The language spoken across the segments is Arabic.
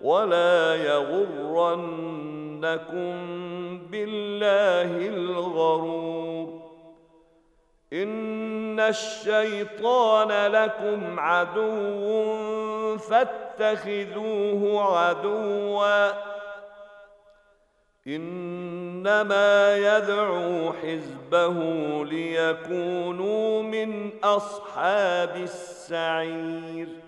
ولا يغرنكم بالله الغرور. إن الشيطان لكم عدو فاتخذوه عدوا. إنما يدعو حزبه ليكونوا من أصحاب السعير.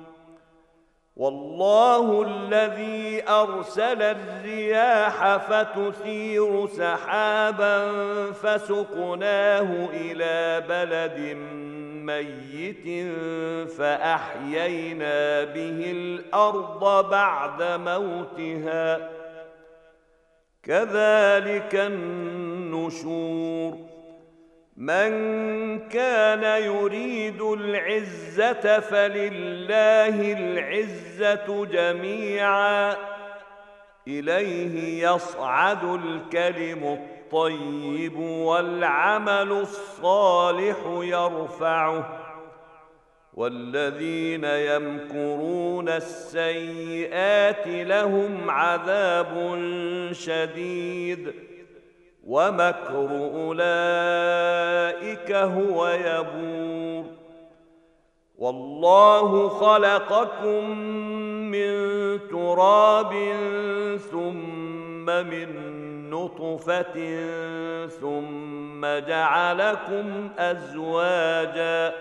والله الذي أرسل الرياح فتثير سحابا فسقناه إلى بلد ميت فأحيينا به الأرض بعد موتها. كذلك النشور. من كان يريد العزة فلله العزة جميعا. إليه يصعد الكلم الطيب والعمل الصالح يرفعه. والذين يمكرون السيئات لهم عذاب شديد. ومكر أولئك هو يبور. والله خلقكم من تراب ثم من نطفة ثم جعلكم أزواجا.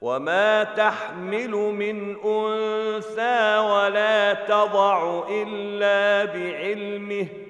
وما تحمل من أنثى ولا تضع إلا بعلمه.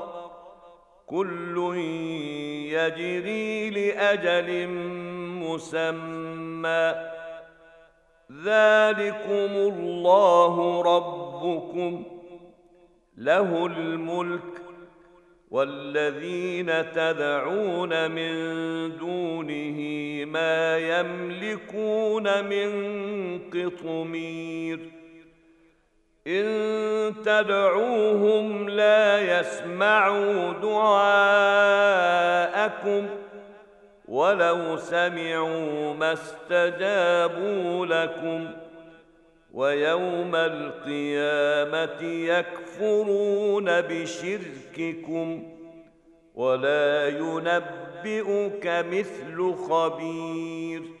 كل يجري لأجل مسمى. ذلكم الله ربكم له الملك والذين تدعون من دونه ما يملكون من قطمير. إن تدعوهم لا يسمعوا دعاءكم ولو سمعوا ما استجابوا لكم ويوم القيامة يكفرون بشرككم ولا ينبئك مثل خبير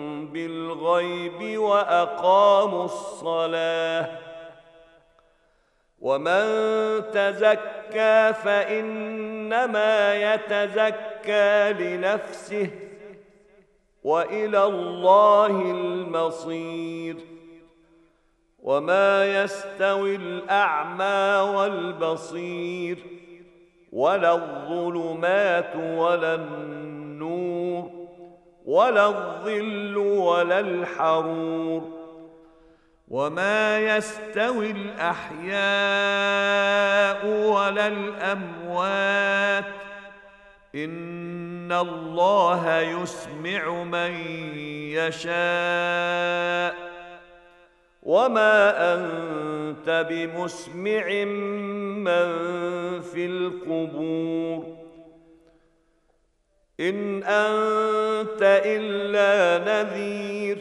بالغيب وأقاموا الصلاة. ومن تزكى فإنما يتزكى لنفسه وإلى الله المصير. وما يستوي الأعمى والبصير ولا الظلمات ولا النور. ولا الظل ولا الحرور وما يستوي الأحياء ولا الأموات إن الله يسمع من يشاء وما أنت بمسمع من في القبور إن أنت إلا نذير.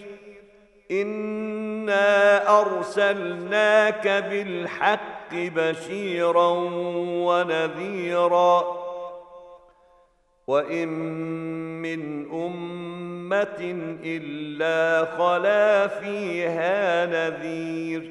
إنا أرسلناك بالحق بشيرا ونذيرا. وإن من أمة إلا خلا فيها نذير.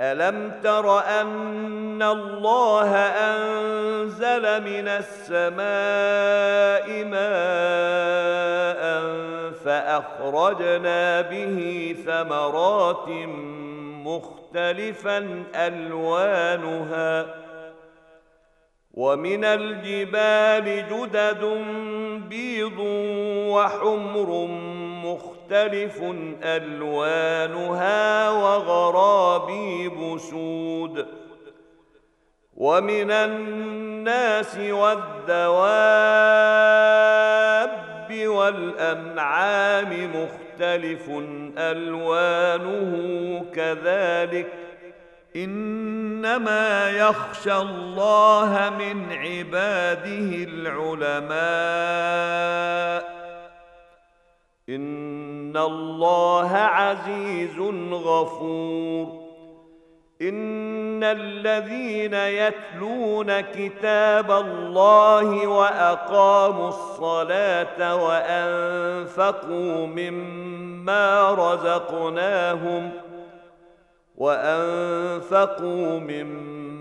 الم تر ان الله انزل من السماء ماء فاخرجنا به ثمرات مختلفا الوانها ومن الجبال جدد بيض وحمر مختلف ألوانها وغرابيب سود ومن الناس والدواب والأنعام مختلف ألوانه كذلك إنما يخشى الله من عباده العلماء ان الله عزيز غفور ان الذين يتلون كتاب الله واقاموا الصلاه وانفقوا مما رزقناهم وانفقوا مما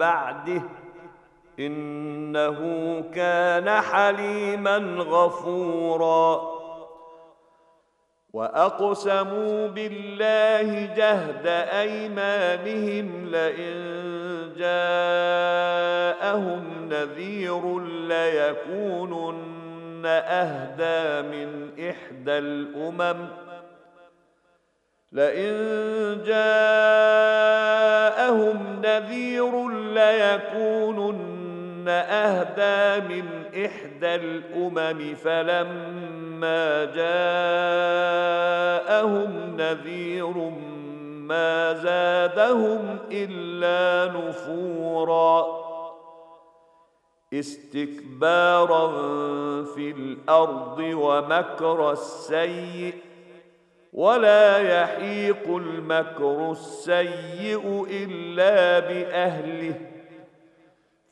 بعده إنه كان حليما غفورا. وأقسموا بالله جهد أيمانهم لئن جاءهم نذير ليكونن أهدى من إحدى الأمم. لئن جاءهم نذير ليكونن أهدى من إحدى الأمم فلما جاءهم نذير ما زادهم إلا نفوراً. استكبارا في الأرض ومكر السيء ولا يحيق المكر السيء إلا بأهله.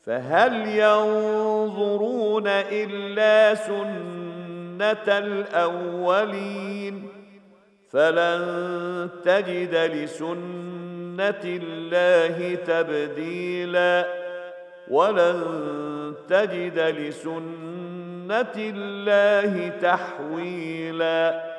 فهل ينظرون إلا سنة الأولين؟ فلن تجد لسنة الله تبديلا ولن تجد لسنة الله تحويلا.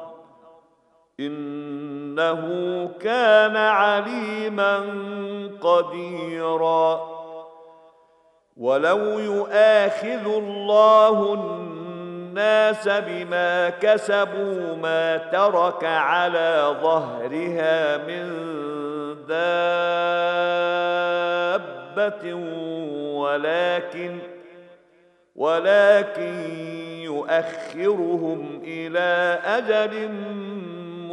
إنه كان عليما قديرا. ولو يؤاخذ الله الناس بما كسبوا ما ترك على ظهرها من دابة ولكن ولكن يؤخرهم إلى أجل